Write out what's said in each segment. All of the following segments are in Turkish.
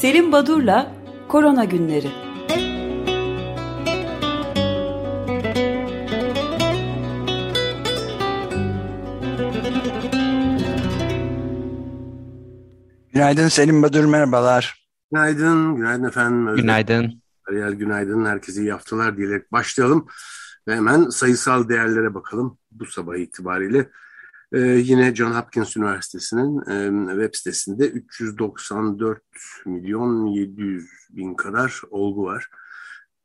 Selim Badur'la Korona Günleri Günaydın Selim Badur, merhabalar. Günaydın, günaydın efendim. Özlem. Günaydın. Ariel günaydın, herkese iyi haftalar diyerek başlayalım. Ve hemen sayısal değerlere bakalım bu sabah itibariyle. Ee, yine John Hopkins Üniversitesi'nin e, web sitesinde 394 milyon 700 bin kadar olgu var.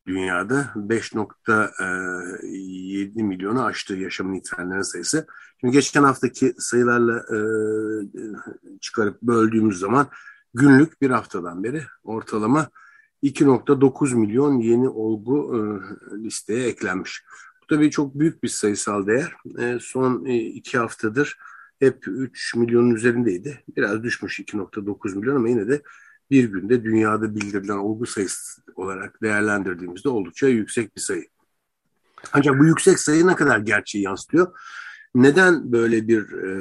Dünyada 5.7 milyonu aştı yaşamını yitirenlerin sayısı. Şimdi geçen haftaki sayılarla e, çıkarıp böldüğümüz zaman günlük bir haftadan beri ortalama 2.9 milyon yeni olgu e, listeye eklenmiş. Tabii çok büyük bir sayısal değer. E, son e, iki haftadır hep 3 milyonun üzerindeydi. Biraz düşmüş 2.9 milyon ama yine de bir günde dünyada bildirilen olgu sayısı olarak değerlendirdiğimizde oldukça yüksek bir sayı. Ancak bu yüksek sayı ne kadar gerçeği yansıtıyor? Neden böyle bir e,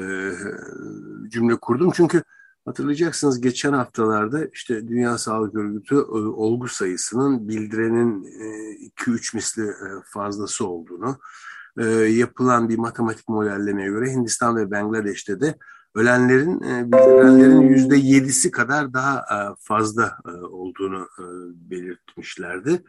cümle kurdum? Çünkü hatırlayacaksınız geçen haftalarda işte Dünya Sağlık Örgütü e, olgu sayısının bildirenin e, 2-3 misli e, fazlası olduğunu, e, yapılan bir matematik modellemeye göre Hindistan ve Bangladeş'te de ölenlerin e, bildirenlerin yüzde yedisi kadar daha e, fazla e, olduğunu e, belirtmişlerdi.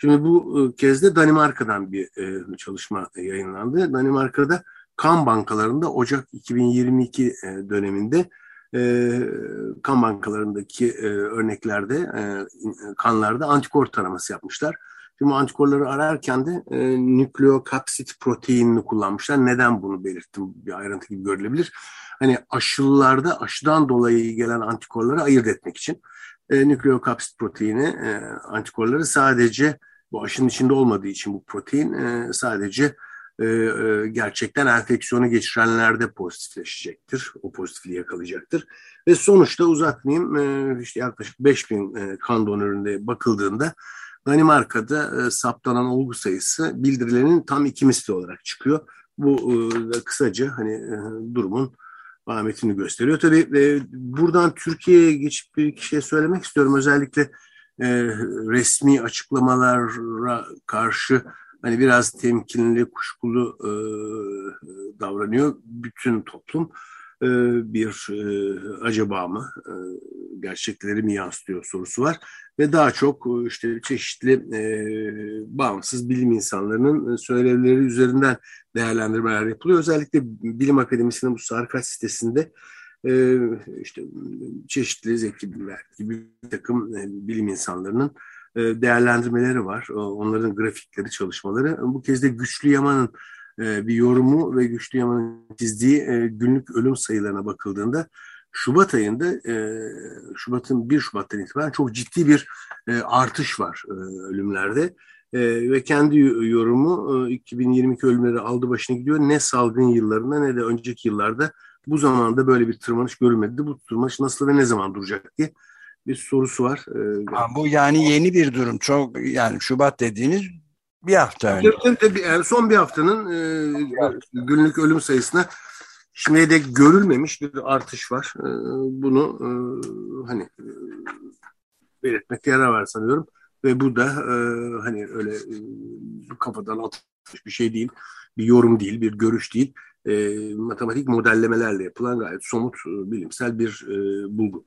Şimdi bu e, kez de Danimarka'dan bir e, çalışma yayınlandı. Danimarka'da kan bankalarında Ocak 2022 e, döneminde e, kan bankalarındaki e, örneklerde, e, kanlarda antikor taraması yapmışlar. Şimdi antikorları ararken de e, nükleokapsit proteinini kullanmışlar. Neden bunu belirttim? Bir ayrıntı gibi görülebilir. Hani aşılılarda aşıdan dolayı gelen antikorları ayırt etmek için e, nükleokapsit proteini e, antikorları sadece bu aşının içinde olmadığı için bu protein e, sadece e, e, gerçekten enfeksiyonu geçirenlerde pozitifleşecektir. O pozitifliği yakalayacaktır. Ve sonuçta uzatmayayım e, işte yaklaşık 5000 e, kan donöründe bakıldığında Danimarka'da e, saptanan olgu sayısı bildirilenin tam iki misli olarak çıkıyor. Bu e, kısaca hani e, durumun Ahmet'ini gösteriyor. Tabii e, buradan Türkiye'ye geçip bir iki şey söylemek istiyorum. Özellikle e, resmi açıklamalara karşı hani biraz temkinli, kuşkulu e, davranıyor bütün toplum. E, bir e, acaba mı, e, gerçekleri mi yansıtıyor sorusu var. Ve daha çok e, işte çeşitli e, bağımsız bilim insanlarının söylevleri üzerinden değerlendirmeler yapılıyor. Özellikle Bilim Akademisi'nin bu Sarkaç sitesinde e, işte çeşitli zeki gibi bir takım e, bilim insanlarının değerlendirmeleri var. Onların grafikleri, çalışmaları. Bu kez de Güçlü Yaman'ın e, bir yorumu ve Güçlü Yaman'ın çizdiği e, günlük ölüm sayılarına bakıldığında Şubat ayında Şubat'ın 1 Şubat'tan itibaren çok ciddi bir artış var ölümlerde. ve kendi yorumu 2022 ölümleri aldı başına gidiyor. Ne salgın yıllarında ne de önceki yıllarda bu zamanda böyle bir tırmanış görülmedi. Bu tırmanış nasıl ve ne zaman duracak diye bir sorusu var. Ha, bu yani yeni bir durum. Çok yani Şubat dediğiniz bir hafta önce. Yani son bir haftanın e, günlük ölüm sayısına şimdiye dek görülmemiş bir artış var. E, bunu e, hani e, belirtmekte yarar var sanıyorum. Ve bu da e, hani öyle e, kafadan atılmış bir şey değil. Bir yorum değil, bir görüş değil. E, matematik modellemelerle yapılan gayet somut e, bilimsel bir e, bulgu.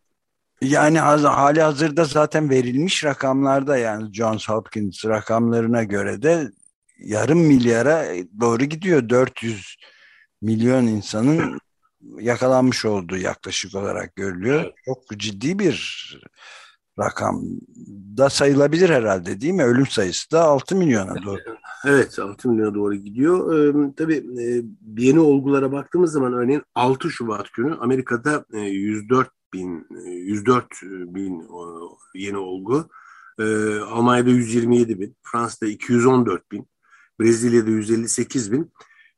Yani hali hazırda zaten verilmiş rakamlarda yani Johns Hopkins rakamlarına göre de yarım milyara doğru gidiyor. 400 milyon insanın yakalanmış olduğu yaklaşık olarak görülüyor. Çok ciddi bir rakam da sayılabilir herhalde değil mi? Ölüm sayısı da 6 milyona doğru. Evet 6 milyona doğru gidiyor. Ee, tabii e, yeni olgulara baktığımız zaman örneğin 6 Şubat günü Amerika'da e, 104 bin, 104 bin yeni olgu. Ee, Almanya'da 127 bin, Fransa'da 214 bin, Brezilya'da 158 bin,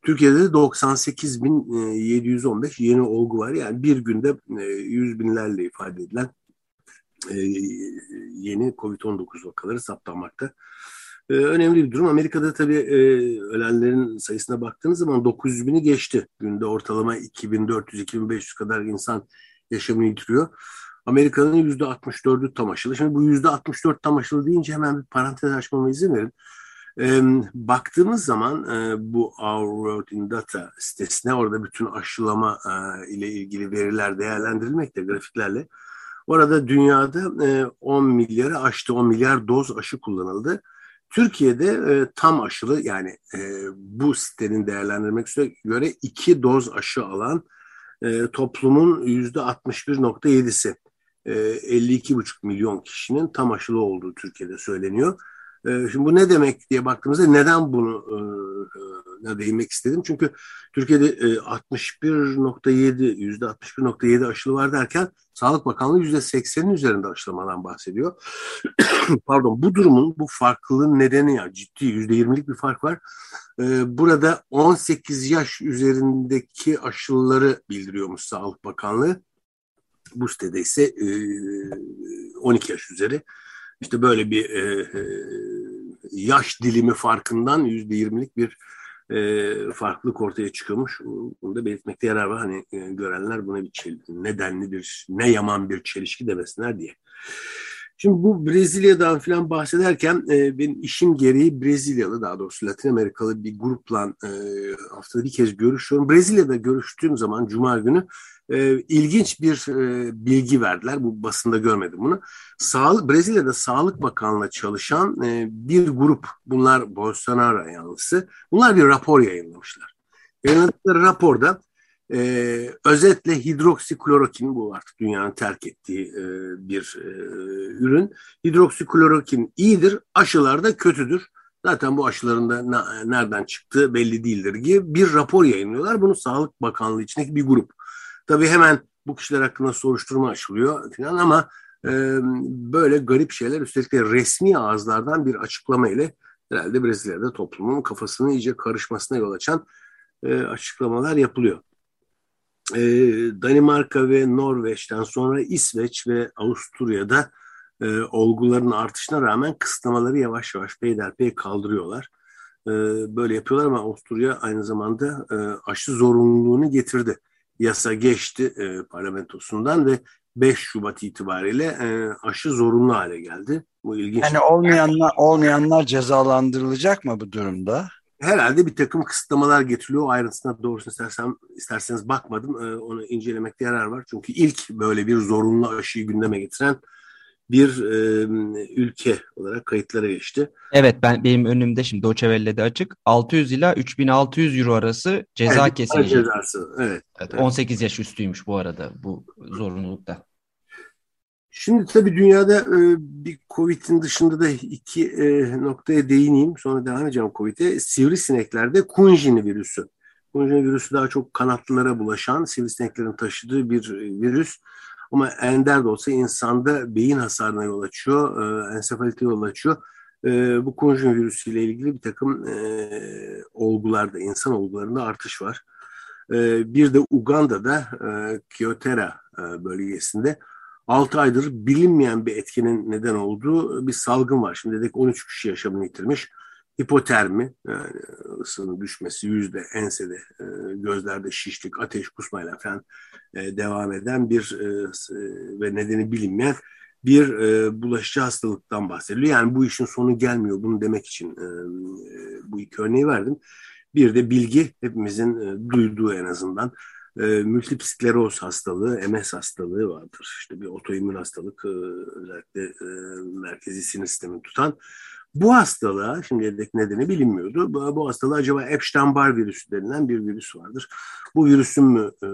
Türkiye'de de 98 bin 715 yeni olgu var. Yani bir günde yüz binlerle ifade edilen e, yeni COVID-19 vakaları saptanmakta. Önemli bir durum. Amerika'da tabii e, ölenlerin sayısına baktığınız zaman 900 bini geçti. Günde ortalama 2400-2500 kadar insan yaşamını yitiriyor. Amerika'nın yüzde 64'ü tam aşılı. Şimdi bu yüzde 64 tam aşılı deyince hemen bir parantez açmama izin verin. E, baktığımız zaman e, bu Our World in Data sitesine orada bütün aşılama e, ile ilgili veriler değerlendirilmekte grafiklerle. Orada dünyada e, 10 milyarı aştı, 10 milyar doz aşı kullanıldı. Türkiye'de e, tam aşılı yani e, bu sitenin değerlendirmek göre iki doz aşı alan e, toplumun yüzde 61.7'si. E, 52,5 milyon kişinin tam aşılı olduğu Türkiye'de söyleniyor. E, şimdi bu ne demek diye baktığımızda neden bunu e, e, değinmek istedim? Çünkü Türkiye'de e, 61.7 yüzde 61.7 aşılı var derken Sağlık Bakanlığı yüzde 80'in üzerinde aşılamadan bahsediyor. Pardon bu durumun bu farklılığın nedeni ya ciddi yüzde 20'lik bir fark var. E, burada 18 yaş üzerindeki aşılıları bildiriyormuş Sağlık Bakanlığı. Bu sitede ise e, 12 yaş üzeri. İşte böyle bir e, e, yaş dilimi farkından yüzde yirmilik bir e, farklılık ortaya çıkıyormuş. Bunu da belirtmekte yarar var. Hani e, görenler buna bir nedenli bir, ne yaman bir çelişki demesinler diye. Şimdi bu Brezilya'dan falan bahsederken e, benim işim gereği Brezilyalı daha doğrusu Latin Amerikalı bir grupla e, haftada bir kez görüşüyorum. Brezilya'da görüştüğüm zaman Cuma günü e, ilginç bir e, bilgi verdiler. Bu basında görmedim bunu. Sağlık Brezilya'da Sağlık Bakanlığı çalışan e, bir grup, bunlar Bolsonaro yanlısı, bunlar bir rapor yayınlamışlar. Yayınladıkları raporda e, özetle hidroksiklorokin bu artık dünyanın terk ettiği e, bir e, ürün. Hidroksiklorokin iyidir, aşılar da kötüdür. Zaten bu aşıların da nereden çıktığı belli değildir gibi bir rapor yayınlıyorlar. Bunu Sağlık Bakanlığı içindeki bir grup. Tabii hemen bu kişiler hakkında soruşturma açılıyor falan ama e, böyle garip şeyler üstelik de resmi ağızlardan bir açıklama ile herhalde Brezilya'da toplumun kafasını iyice karışmasına yol açan e, açıklamalar yapılıyor. E, Danimarka ve Norveç'ten sonra İsveç ve Avusturya'da e, olguların artışına rağmen kısıtlamaları yavaş yavaş peyderpey kaldırıyorlar. E, böyle yapıyorlar ama Avusturya aynı zamanda e, aşı zorunluluğunu getirdi yasa geçti e, parlamentosundan ve 5 Şubat itibariyle e, aşı zorunlu hale geldi. Bu ilginç. Yani olmayanlar olmayanlar cezalandırılacak mı bu durumda? Herhalde bir takım kısıtlamalar getiriliyor. Ayrıntısına doğrusunu istersem, isterseniz bakmadım. E, onu incelemekte yarar var. Çünkü ilk böyle bir zorunlu aşıyı gündeme getiren bir e, ülke olarak kayıtlara geçti. Evet ben benim önümde şimdi Doçevelle'de açık 600 ila 3600 euro arası ceza evet, kesilecek. Cezası, evet, evet, evet. 18 yaş üstüymüş bu arada bu zorunlulukta. Şimdi tabii dünyada e, bir Covid'in dışında da iki e, noktaya değineyim. Sonra devam edeceğim Covid'e. Sivrisineklerde Kunjini virüsü. Kunjini virüsü daha çok kanatlılara bulaşan sivrisineklerin taşıdığı bir virüs. Ama ender de olsa insanda beyin hasarına yol açıyor, e, ensefalite yol açıyor. E, bu konjun virüsüyle ilgili bir takım e, olgularda, insan olgularında artış var. E, bir de Uganda'da e, Kyotera e, bölgesinde 6 aydır bilinmeyen bir etkinin neden olduğu bir salgın var. Şimdi dedik 13 kişi yaşamını yitirmiş. Hipotermi, yani ısının düşmesi yüzde, ensede, e, gözlerde şişlik, ateş, kusmayla falan e, devam eden bir e, ve nedeni bilinmeyen bir bulaşıcı hastalıktan bahsediliyor. Yani bu işin sonu gelmiyor. Bunu demek için bu iki örneği verdim. Bir de bilgi hepimizin duyduğu en azından e, skleroz hastalığı, MS hastalığı vardır. İşte bir otoimmün hastalık özellikle e, merkezi sinir sistemini tutan bu hastalığa şimdiye dek nedeni bilinmiyordu. Bu, bu hastalığa acaba Epstein-Barr virüsü denilen bir virüs vardır. Bu virüsün mü e,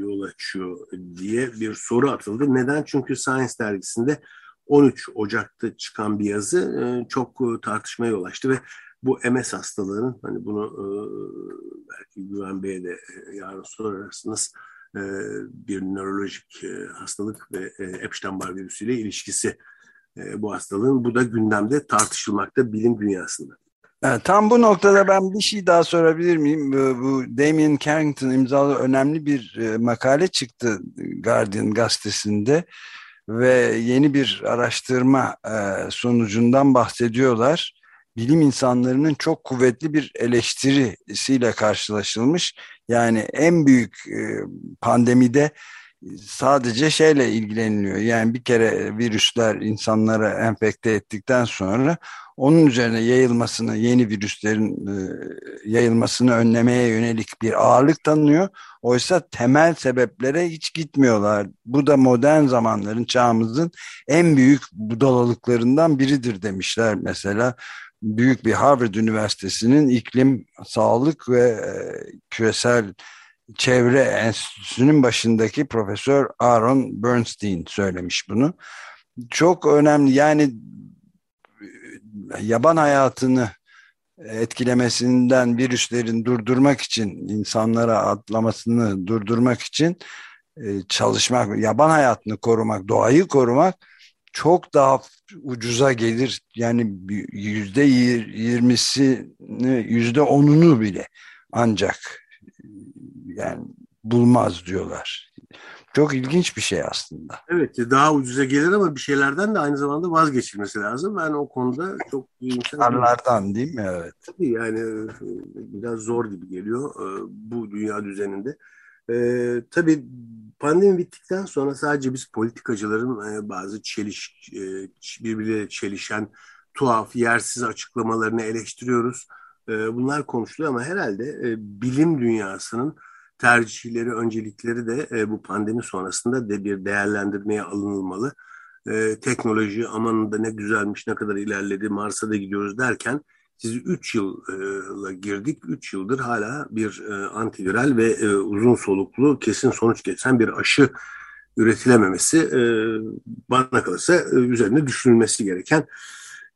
yol açıyor diye bir soru atıldı. Neden? Çünkü Science dergisinde 13 Ocak'ta çıkan bir yazı e, çok e, tartışmaya yol açtı ve bu MS hastalığının hani bunu e, belki Güven Bey'e de e, yarın sorarsınız e, bir nörolojik e, hastalık ve e, Epstein-Barr virüsüyle ilişkisi e, bu hastalığın. Bu da gündemde tartışılmakta bilim dünyasında. Tam bu noktada ben bir şey daha sorabilir miyim? Bu Damien Carrington imzalı önemli bir e, makale çıktı Guardian gazetesinde ve yeni bir araştırma e, sonucundan bahsediyorlar. Bilim insanlarının çok kuvvetli bir eleştirisiyle karşılaşılmış. Yani en büyük pandemide sadece şeyle ilgileniliyor. Yani bir kere virüsler insanlara enfekte ettikten sonra onun üzerine yayılmasını, yeni virüslerin e, yayılmasını önlemeye yönelik bir ağırlık tanınıyor. Oysa temel sebeplere hiç gitmiyorlar. Bu da modern zamanların, çağımızın en büyük budalalıklarından biridir demişler mesela. Büyük bir Harvard Üniversitesi'nin iklim, sağlık ve e, küresel çevre enstitüsünün başındaki Profesör Aaron Bernstein söylemiş bunu. Çok önemli yani yaban hayatını etkilemesinden virüslerin durdurmak için insanlara atlamasını durdurmak için e, çalışmak, yaban hayatını korumak, doğayı korumak çok daha ucuza gelir. Yani yüzde yirmisini, yüzde onunu bile ancak yani bulmaz diyorlar. Çok ilginç bir şey aslında. Evet daha ucuza gelir ama bir şeylerden de aynı zamanda vazgeçilmesi lazım. Ben o konuda çok iyimser. Karlardan değil mi? Evet. Tabii yani e, biraz zor gibi geliyor e, bu dünya düzeninde. Ee, tabii pandemi bittikten sonra sadece biz politikacıların e, bazı çeliş, birbirleriyle çelişen tuhaf, yersiz açıklamalarını eleştiriyoruz. E, bunlar konuşuluyor ama herhalde e, bilim dünyasının tercihleri, öncelikleri de e, bu pandemi sonrasında de bir değerlendirmeye alınılmalı. Teknoloji amanında ne güzelmiş, ne kadar ilerledi, Mars'a da gidiyoruz derken siz 3 yılla girdik. 3 yıldır hala bir antiviral ve uzun soluklu kesin sonuç geçen bir aşı üretilememesi bana kalırsa e, üzerine düşünülmesi gereken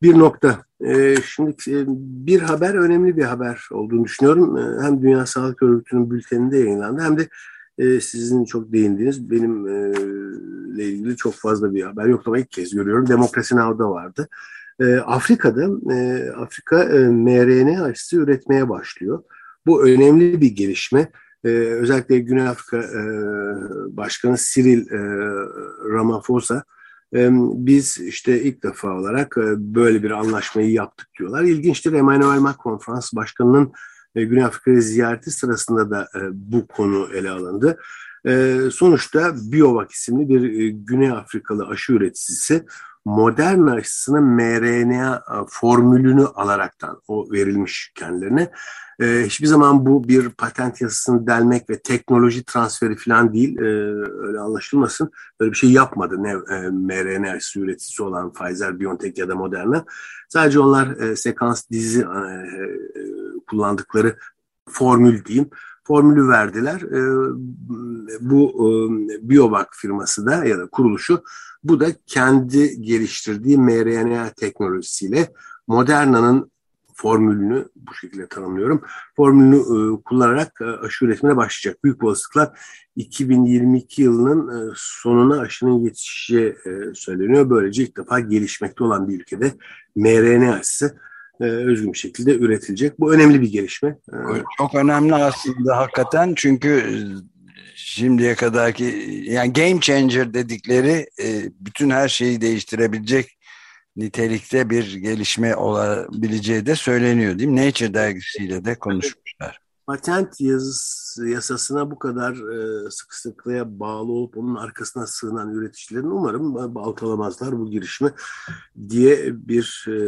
bir nokta. E, şimdi e, bir haber önemli bir haber olduğunu düşünüyorum. E, hem Dünya Sağlık Örgütü'nün bülteninde yayınlandı hem de e, sizin çok değindiğiniz benim e, ilgili çok fazla bir haber yok ama ilk kez görüyorum. Demokrasi Now'da vardı. E, Afrika'da Afrika e, mRNA aşısı üretmeye başlıyor. Bu önemli bir gelişme. Özellikle Güney Afrika Başkanı Cyril Ramaphosa biz işte ilk defa olarak böyle bir anlaşmayı yaptık diyorlar. İlginçtir Emmanuel Macron Fransız Başkanı'nın Güney Afrika'ya ziyareti sırasında da bu konu ele alındı. Sonuçta Biovac isimli bir Güney Afrikalı aşı üreticisi modern aşısının mRNA formülünü alaraktan o verilmiş kendilerine e, hiçbir zaman bu bir patent yasasını delmek ve teknoloji transferi falan değil. E, öyle anlaşılmasın. Böyle bir şey yapmadı ne e, mRNA aşısı üreticisi olan Pfizer, BioNTech ya da Moderna. Sadece onlar e, sekans dizi e, e, kullandıkları formül diyeyim formülü verdiler. E, bu e, Biovac firması da ya da kuruluşu bu da kendi geliştirdiği mRNA teknolojisiyle Moderna'nın formülünü bu şekilde tanımlıyorum. Formülünü e, kullanarak e, aşı üretimine başlayacak. Büyük olasılıkla 2022 yılının e, sonuna aşının yetişeceği söyleniyor. Böylece ilk defa gelişmekte olan bir ülkede mRNA aşısı e, özgün bir şekilde üretilecek. Bu önemli bir gelişme. E, Çok önemli aslında hakikaten çünkü e, şimdiye kadarki yani game changer dedikleri e, bütün her şeyi değiştirebilecek nitelikte bir gelişme olabileceği de söyleniyor değil mi? Nature dergisiyle de konuşmuşlar patent yazısı, yasasına bu kadar e, sıkı sıkıya bağlı olup onun arkasına sığınan üreticilerin umarım baltalamazlar bu girişimi diye bir e,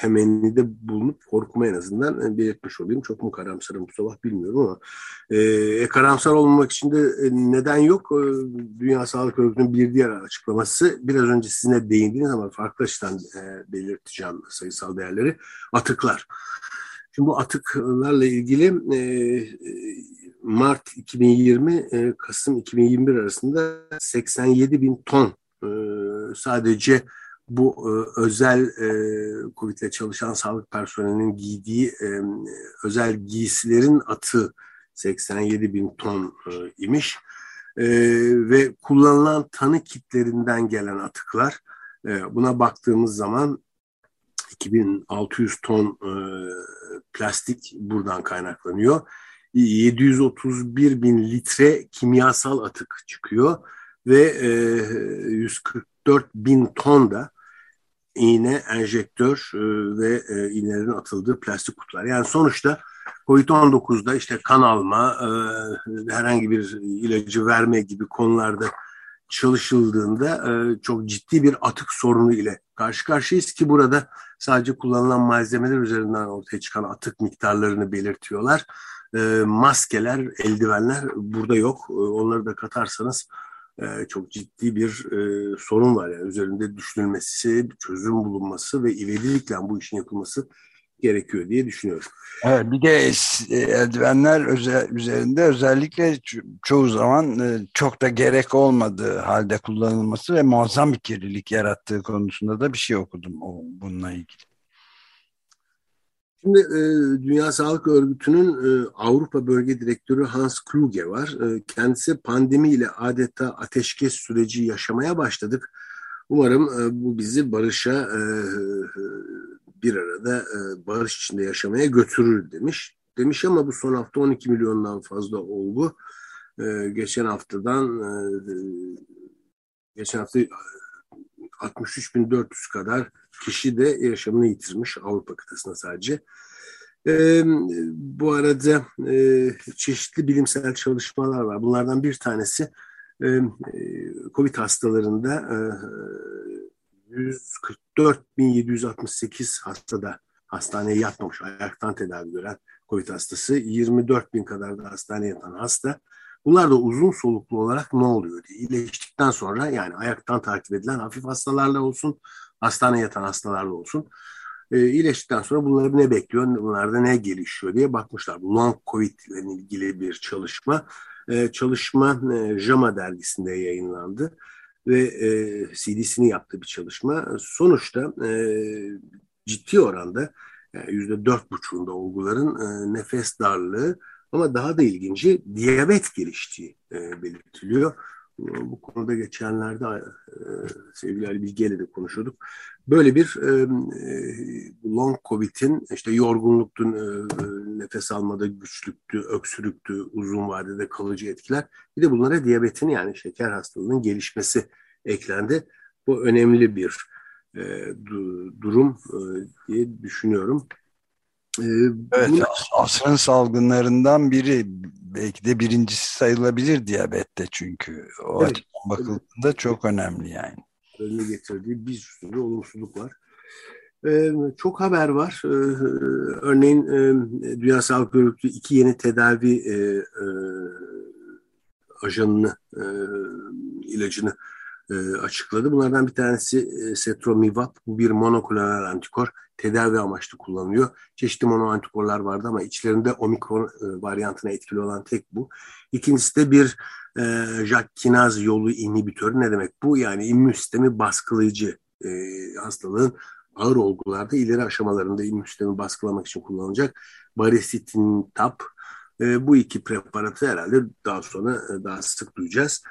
temennide bulunup korkuma en azından e, belirtmiş olayım. Çok mu karamsarım bu sabah bilmiyorum ama e, e, karamsar olmamak için de e, neden yok. E, Dünya Sağlık Örgütü'nün bir diğer açıklaması biraz önce sizinle değindiğiniz ama farklı açıdan e, belirteceğim sayısal değerleri atıklar. Şimdi bu atıklarla ilgili e, Mart 2020 e, Kasım 2021 arasında 87 bin ton e, sadece bu e, özel e, COVID ile çalışan sağlık personelinin giydiği e, özel giysilerin atı 87 bin ton e, imiş. E, ve kullanılan tanı kitlerinden gelen atıklar e, buna baktığımız zaman 2600 ton e, plastik buradan kaynaklanıyor. 731 bin litre kimyasal atık çıkıyor ve e, 144 bin ton da iğne, enjektör e, ve e, iğnelerin atıldığı plastik kutular. Yani sonuçta Covid-19'da işte kan alma, e, herhangi bir ilacı verme gibi konularda çalışıldığında e, çok ciddi bir atık sorunu ile karşı karşıyayız ki burada sadece kullanılan malzemeler üzerinden ortaya çıkan atık miktarlarını belirtiyorlar. E, maskeler, eldivenler burada yok. E, onları da katarsanız çok ciddi bir sorun var. Yani üzerinde düşünülmesi, çözüm bulunması ve ivedilikle bu işin yapılması gerekiyor diye düşünüyorum. Evet, bir de e, eldivenler özel, üzerinde özellikle çoğu zaman e, çok da gerek olmadığı halde kullanılması ve muazzam bir kirlilik yarattığı konusunda da bir şey okudum o, bununla ilgili. Şimdi e, Dünya Sağlık Örgütü'nün e, Avrupa Bölge Direktörü Hans Kluge var. E, kendisi pandemiyle adeta ateşkes süreci yaşamaya başladık. Umarım e, bu bizi barışa e, bir arada e, barış içinde yaşamaya götürür demiş. Demiş ama bu son hafta 12 milyondan fazla olgu. E, geçen haftadan e, geçen hafta 63.400 kadar kişi de yaşamını yitirmiş Avrupa kıtasında sadece. E, bu arada e, çeşitli bilimsel çalışmalar var. Bunlardan bir tanesi e, COVID hastalarında e, 144.768 hastada hastaneye yatmamış, ayaktan tedavi gören COVID hastası, 24 bin kadar da hastaneye yatan hasta. Bunlar da uzun soluklu olarak ne oluyor diye iyileştikten sonra yani ayaktan takip edilen hafif hastalarla olsun, hastaneye yatan hastalarla olsun e, iyileştikten sonra bunları ne bekliyor, bunlarda ne gelişiyor diye bakmışlar. Bu long COVID ile ilgili bir çalışma. E, çalışma e, JAMA dergisinde yayınlandı ve e, CDC'nin yaptığı bir çalışma. Sonuçta e, ciddi oranda yüzde dört buçuğunda olguların e, nefes darlığı ama daha da ilginci diyabet geliştiği e, belirtiliyor. Bu konuda geçenlerde e, sevgili Ali Bilge ile de konuşuyorduk. Böyle bir e, e long covid'in işte yorgunluktu, e, nefes almada güçlüktü, öksürüktü, uzun vadede kalıcı etkiler. Bir de bunlara diyabetin yani şeker hastalığının gelişmesi eklendi. Bu önemli bir e, du, durum e, diye düşünüyorum. E, evet, bunu... asrın salgınlarından biri belki de birincisi sayılabilir diyabette çünkü o evet. açıdan bakıldığında evet. çok önemli yani. Önüne getirdiği bir sürü olumsuzluk var. Ee, çok haber var. Ee, örneğin e, Dünya Sağlık Örgütü iki yeni tedavi e, e, ajanını, e, ilacını e, açıkladı. Bunlardan bir tanesi e, Setromivap. Bu bir monoklonal antikor. Tedavi amaçlı kullanılıyor. Çeşitli mono antikorlar vardı ama içlerinde omikron e, varyantına etkili olan tek bu. İkincisi de bir e, JAK kinaz yolu inhibitörü. Ne demek bu? Yani immün sistemi baskılayıcı e, hastalığın ağır olgularda ileri aşamalarında immün sistemi baskılamak için kullanılacak baricitinib. E, bu iki preparatı herhalde daha sonra e, daha sık duyacağız.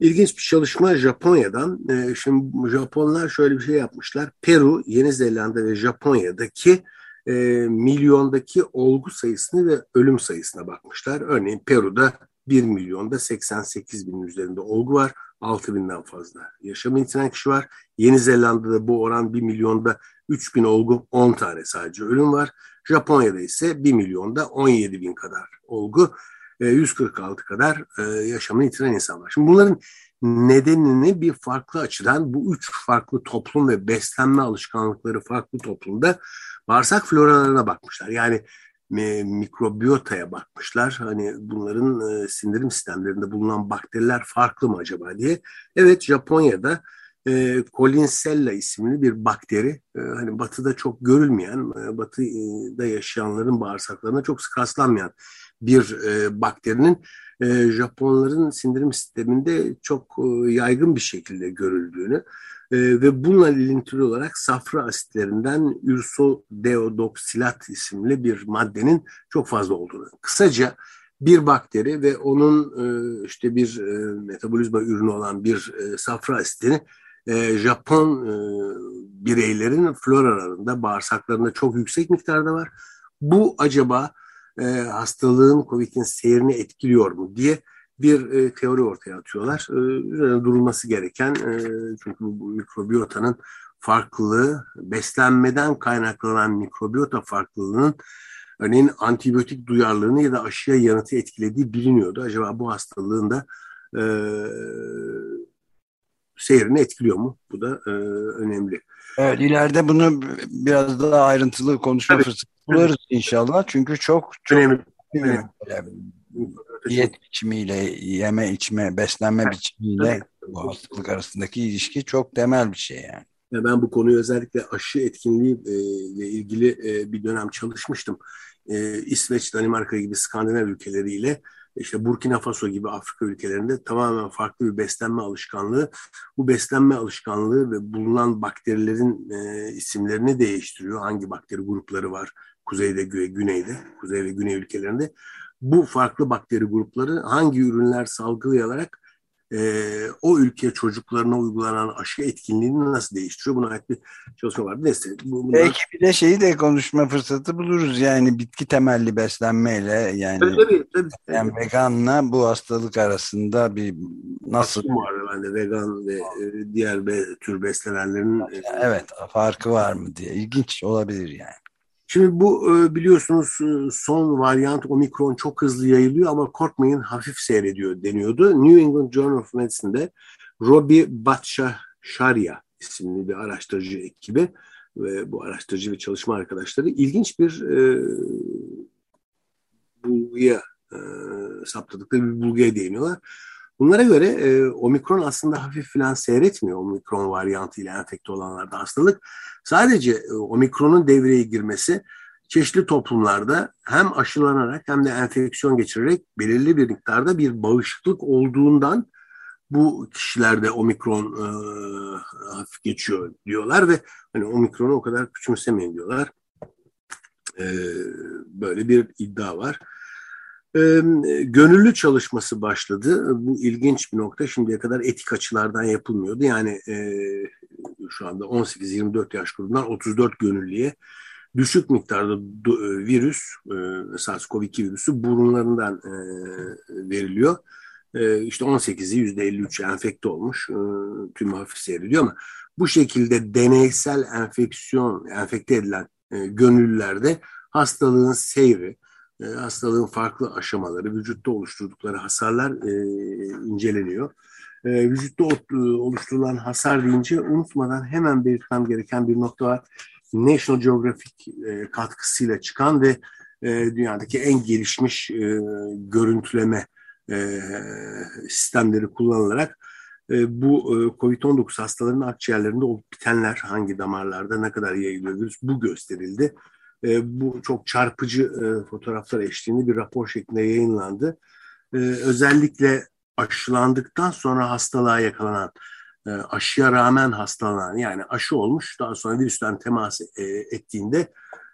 İlginç bir çalışma Japonya'dan. E, şimdi Japonlar şöyle bir şey yapmışlar. Peru, Yeni Zelanda ve Japonya'daki e, milyondaki olgu sayısını ve ölüm sayısına bakmışlar. Örneğin Peru'da 1 milyonda 88 bin üzerinde olgu var. 6 binden fazla yaşamı yitiren kişi var. Yeni Zelanda'da bu oran 1 milyonda 3 bin olgu 10 tane sadece ölüm var. Japonya'da ise 1 milyonda 17 bin kadar olgu 146 e, kadar e, yaşamını yitiren insan var. Şimdi bunların nedenini bir farklı açıdan bu üç farklı toplum ve beslenme alışkanlıkları farklı toplumda bağırsak floralarına bakmışlar. Yani mikrobiyotaya bakmışlar. Hani bunların e, sindirim sistemlerinde bulunan bakteriler farklı mı acaba diye. Evet Japonya'da e, Colinsella isimli bir bakteri e, hani batıda çok görülmeyen, e, batıda yaşayanların bağırsaklarına çok sık rastlanmayan bir e, bakterinin e, Japonların sindirim sisteminde çok e, yaygın bir şekilde görüldüğünü e, ve bununla ilintili olarak safra asitlerinden ürsodeodoksilat isimli bir maddenin çok fazla olduğunu. Kısaca bir bakteri ve onun e, işte bir e, metabolizma ürünü olan bir e, safra asitini e, Japon e, bireylerin floralarında, bağırsaklarında çok yüksek miktarda var. Bu acaba e, hastalığın COVID'in seyrini etkiliyor mu diye bir e, teori ortaya atıyorlar. E, üzerine durulması gereken e, çünkü bu mikrobiyotanın farklılığı, beslenmeden kaynaklanan mikrobiyota farklılığının örneğin antibiyotik duyarlılığını ya da aşıya yanıtı etkilediği biliniyordu. Acaba bu hastalığın da e, seyrini etkiliyor mu? Bu da e, önemli. Evet ileride bunu biraz daha ayrıntılı konuşma Tabii. fırsatı buluruz inşallah. Çünkü çok çok Önemli. önemli. Diyet biçimiyle, yeme içme, beslenme biçimiyle bu hastalık arasındaki ilişki çok temel bir şey yani. Ben bu konuyu özellikle aşı etkinliği e, ile ilgili e, bir dönem çalışmıştım. E, İsveç, Danimarka gibi Skandinav ülkeleriyle işte Burkina Faso gibi Afrika ülkelerinde tamamen farklı bir beslenme alışkanlığı. Bu beslenme alışkanlığı ve bulunan bakterilerin e, isimlerini değiştiriyor. Hangi bakteri grupları var kuzeyde, gü- güneyde, kuzey ve güney ülkelerinde. Bu farklı bakteri grupları hangi ürünler salgılayarak e, o ülke çocuklarına uygulanan aşı etkinliğini nasıl değiştiriyor? Buna ait bir çalışma var. Neyse. Bu, bunlar... Belki bir de şeyi de konuşma fırsatı buluruz yani bitki temelli beslenmeyle yani, Tabii tabii. tabii. yani veganla bu hastalık arasında bir nasıl Nasıl var bende vegan ve e, diğer be, tür beslenenlerin e, evet farkı var mı diye ilginç olabilir yani. Şimdi bu e, biliyorsunuz e, son varyant omikron çok hızlı yayılıyor ama korkmayın hafif seyrediyor deniyordu. New England Journal of Medicine'de Robbie Bhattacharya isimli bir araştırıcı ekibi ve bu araştırıcı ve çalışma arkadaşları ilginç bir e, bulguya e, saptadıkları bir bulguya değiniyorlar. Bunlara göre e, omikron aslında hafif falan seyretmiyor omikron varyantı ile enfekte olanlarda hastalık. Sadece e, omikronun devreye girmesi çeşitli toplumlarda hem aşılanarak hem de enfeksiyon geçirerek belirli bir miktarda bir bağışıklık olduğundan bu kişilerde omikron e, hafif geçiyor diyorlar ve hani omikronu o kadar küçümsemeyin diyorlar. E, böyle bir iddia var. E, gönüllü çalışması başladı. Bu ilginç bir nokta. Şimdiye kadar etik açılardan yapılmıyordu. Yani e, şu anda 18-24 yaş grubundan 34 gönüllüye düşük miktarda do- virüs, e, SARS-CoV-2 virüsü burunlarından e, veriliyor. E, işte 18'i %53 enfekte olmuş. E, tüm hafif seyrediyor ama bu şekilde deneysel enfeksiyon, enfekte edilen e, gönüllülerde hastalığın seyri, e, hastalığın farklı aşamaları, vücutta oluşturdukları hasarlar e, inceleniyor. E, vücutta oluşturulan hasar deyince unutmadan hemen belirtmem gereken bir nokta var. National Geographic e, katkısıyla çıkan ve e, dünyadaki en gelişmiş e, görüntüleme e, sistemleri kullanılarak e, bu e, COVID-19 hastalarının akciğerlerinde olup bitenler hangi damarlarda ne kadar yayılıyor virüs bu gösterildi. E, bu çok çarpıcı e, fotoğraflar eşliğinde bir rapor şeklinde yayınlandı. E, özellikle aşılandıktan sonra hastalığa yakalanan, e, aşıya rağmen hastalanan yani aşı olmuş daha sonra virüsten temas e, ettiğinde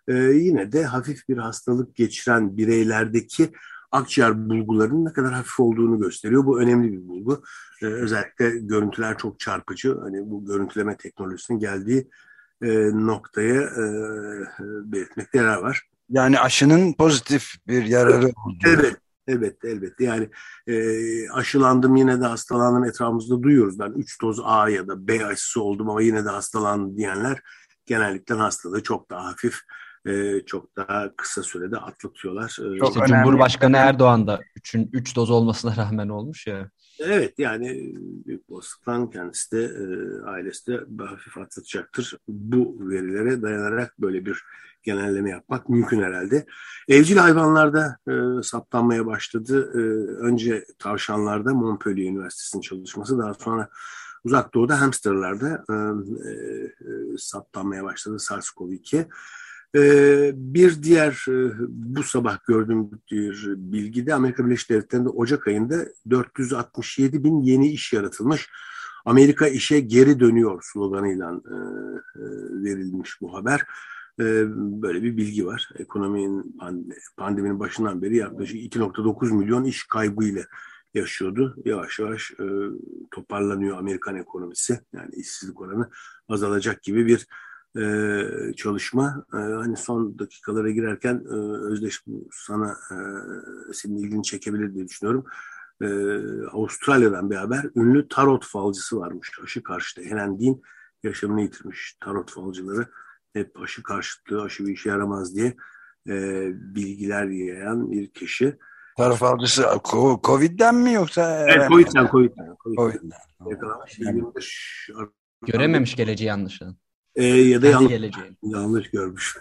e, yine de hafif bir hastalık geçiren bireylerdeki akciğer bulgularının ne kadar hafif olduğunu gösteriyor. Bu önemli bir bulgu. Ee, özellikle görüntüler çok çarpıcı. Hani bu görüntüleme teknolojisinin geldiği e, noktaya e, belirtmekte yarar var. Yani aşının pozitif bir yararı oldu. Evet, evet, elbette. Yani e, aşılandım yine de hastalandım etrafımızda duyuyoruz. Ben 3 doz A ya da B aşısı oldum ama yine de hastalandım diyenler genellikle hastalığı çok daha hafif e, çok daha kısa sürede atlatıyorlar. E, Çok İşte önemli. Cumhurbaşkanı Erdoğan da 3'ün 3 doz olmasına rağmen olmuş ya. Evet yani büyük olasılıkla kendisi de e, ailesi de hafif atlatacaktır. Bu verilere dayanarak böyle bir genelleme yapmak mümkün herhalde. Evcil hayvanlarda e, saptanmaya başladı. E, önce tavşanlarda Montpellier Üniversitesi'nin çalışması daha sonra uzak doğuda hamsterlarda e, e, saptanmaya başladı SARS-CoV-2. Ee, bir diğer e, bu sabah gördüğüm bir bilgi de Amerika Birleşik Devletleri'nde Ocak ayında 467 bin yeni iş yaratılmış. Amerika işe geri dönüyor sloganıyla e, e, verilmiş bu haber. Böyle bir bilgi var. Ekonominin pandeminin başından beri yaklaşık 2.9 milyon iş kaybıyla yaşıyordu. Yavaş yavaş toparlanıyor Amerikan ekonomisi. Yani işsizlik oranı azalacak gibi bir e, çalışma. E, hani son dakikalara girerken e, Özdeş bu sana e, senin ilgini çekebilir diye düşünüyorum. E, Avustralya'dan bir haber. Ünlü tarot falcısı varmış. Aşı karşıtı. Helen Dean yaşamını yitirmiş tarot falcıları. Hep aşı karşıtlığı, aşı bir işe yaramaz diye e, bilgiler yayan bir kişi. Taraf avcısı Covid'den mi yoksa? Evet, Covid'den, Covid'den. Covid'den. Yakalanmış. 25 Görememiş geleceği anlaşılan. Ee, ya da yanlış, yanlış görmüş.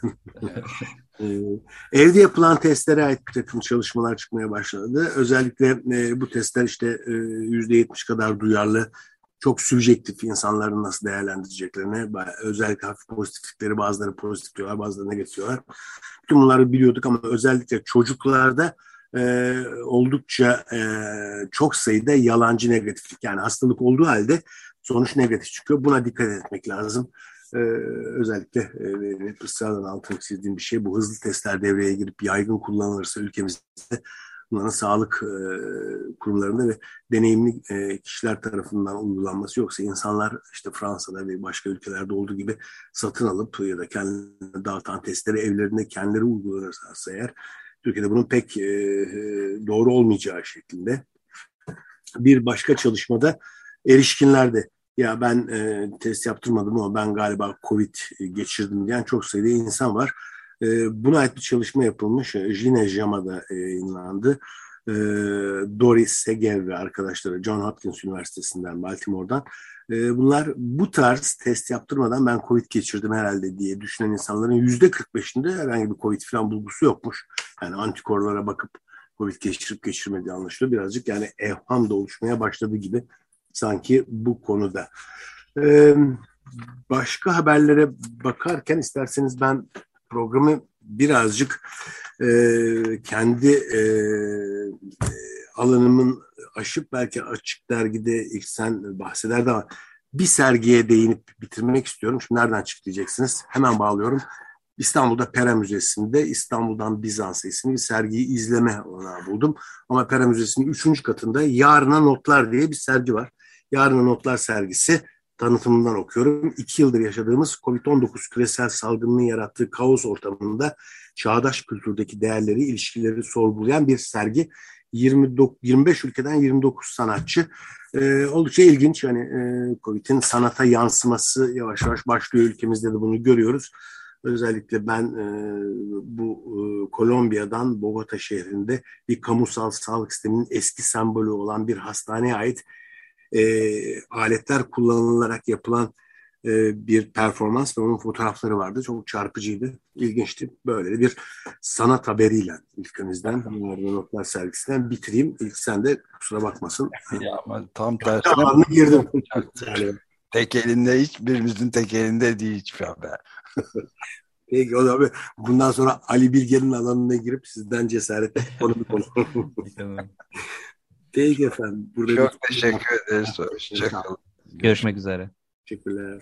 Ee, evde yapılan testlere ait bir takım çalışmalar çıkmaya başladı. Özellikle e, bu testler işte e, %70 kadar duyarlı, çok subjektif insanların nasıl değerlendireceklerine, özellikle hafif pozitiflikleri bazıları pozitif diyorlar, bazıları negatif diyorlar. Bütün bunları biliyorduk ama özellikle çocuklarda e, oldukça e, çok sayıda yalancı negatiflik yani hastalık olduğu halde sonuç negatif çıkıyor. Buna dikkat etmek lazım. Ee, özellikle e, ısrarla altını çizdiğim bir şey bu hızlı testler devreye girip yaygın kullanılırsa ülkemizde bunların sağlık e, kurumlarında ve deneyimli e, kişiler tarafından uygulanması yoksa insanlar işte Fransa'da ve başka ülkelerde olduğu gibi satın alıp ya da kendilerine dağıtan testleri evlerinde kendileri uygulanırsa eğer Türkiye'de bunun pek e, doğru olmayacağı şeklinde. Bir başka çalışmada erişkinlerde ya ben e, test yaptırmadım ama ben galiba Covid geçirdim diyen çok sayıda insan var. E, buna ait bir çalışma yapılmış. Jine Jama'da e, yayınlandı. E, Doris Segev ve arkadaşları John Hopkins Üniversitesi'nden, Baltimore'dan. E, bunlar bu tarz test yaptırmadan ben Covid geçirdim herhalde diye düşünen insanların yüzde 45'inde herhangi bir Covid falan bulgusu yokmuş. Yani antikorlara bakıp Covid geçirip geçirmediği anlaşılıyor. Birazcık yani evham da oluşmaya başladı gibi sanki bu konuda. Ee, başka haberlere bakarken isterseniz ben programı birazcık e, kendi e, alanımın aşıp belki açık dergide ilk sen bahsederdi ama bir sergiye değinip bitirmek istiyorum. Şimdi nereden çıktı diyeceksiniz. Hemen bağlıyorum. İstanbul'da Pera Müzesi'nde İstanbul'dan Bizans isimli bir sergiyi izleme olanağı buldum. Ama Pera Müzesi'nin üçüncü katında Yarına Notlar diye bir sergi var. Yarına Notlar sergisi tanıtımından okuyorum. İki yıldır yaşadığımız COVID-19 küresel salgının yarattığı kaos ortamında çağdaş kültürdeki değerleri, ilişkileri sorgulayan bir sergi. 29, 25 ülkeden 29 sanatçı. Ee, oldukça ilginç. Yani e, COVID'in sanata yansıması yavaş yavaş başlıyor. Ülkemizde de bunu görüyoruz. Özellikle ben e, bu e, Kolombiya'dan Bogota şehrinde bir kamusal sağlık sisteminin eski sembolü olan bir hastaneye ait e, aletler kullanılarak yapılan e, bir performans ve onun fotoğrafları vardı. Çok çarpıcıydı, ilginçti. Böyle bir sanat haberiyle ülkemizden, Notlar sergisinden bitireyim. İlk sen de kusura bakmasın. Ya ama tam tersine. Tamamını girdim. tek elinde hiçbirimizin tek elinde değil hiçbir haber. Peki o zaman bundan sonra Ali Bilge'nin alanına girip sizden cesaret konu bir konu. Peki efendim. Burada Çok teşekkür ederiz. Hoşçakalın. Görüşmek üzere. Teşekkürler.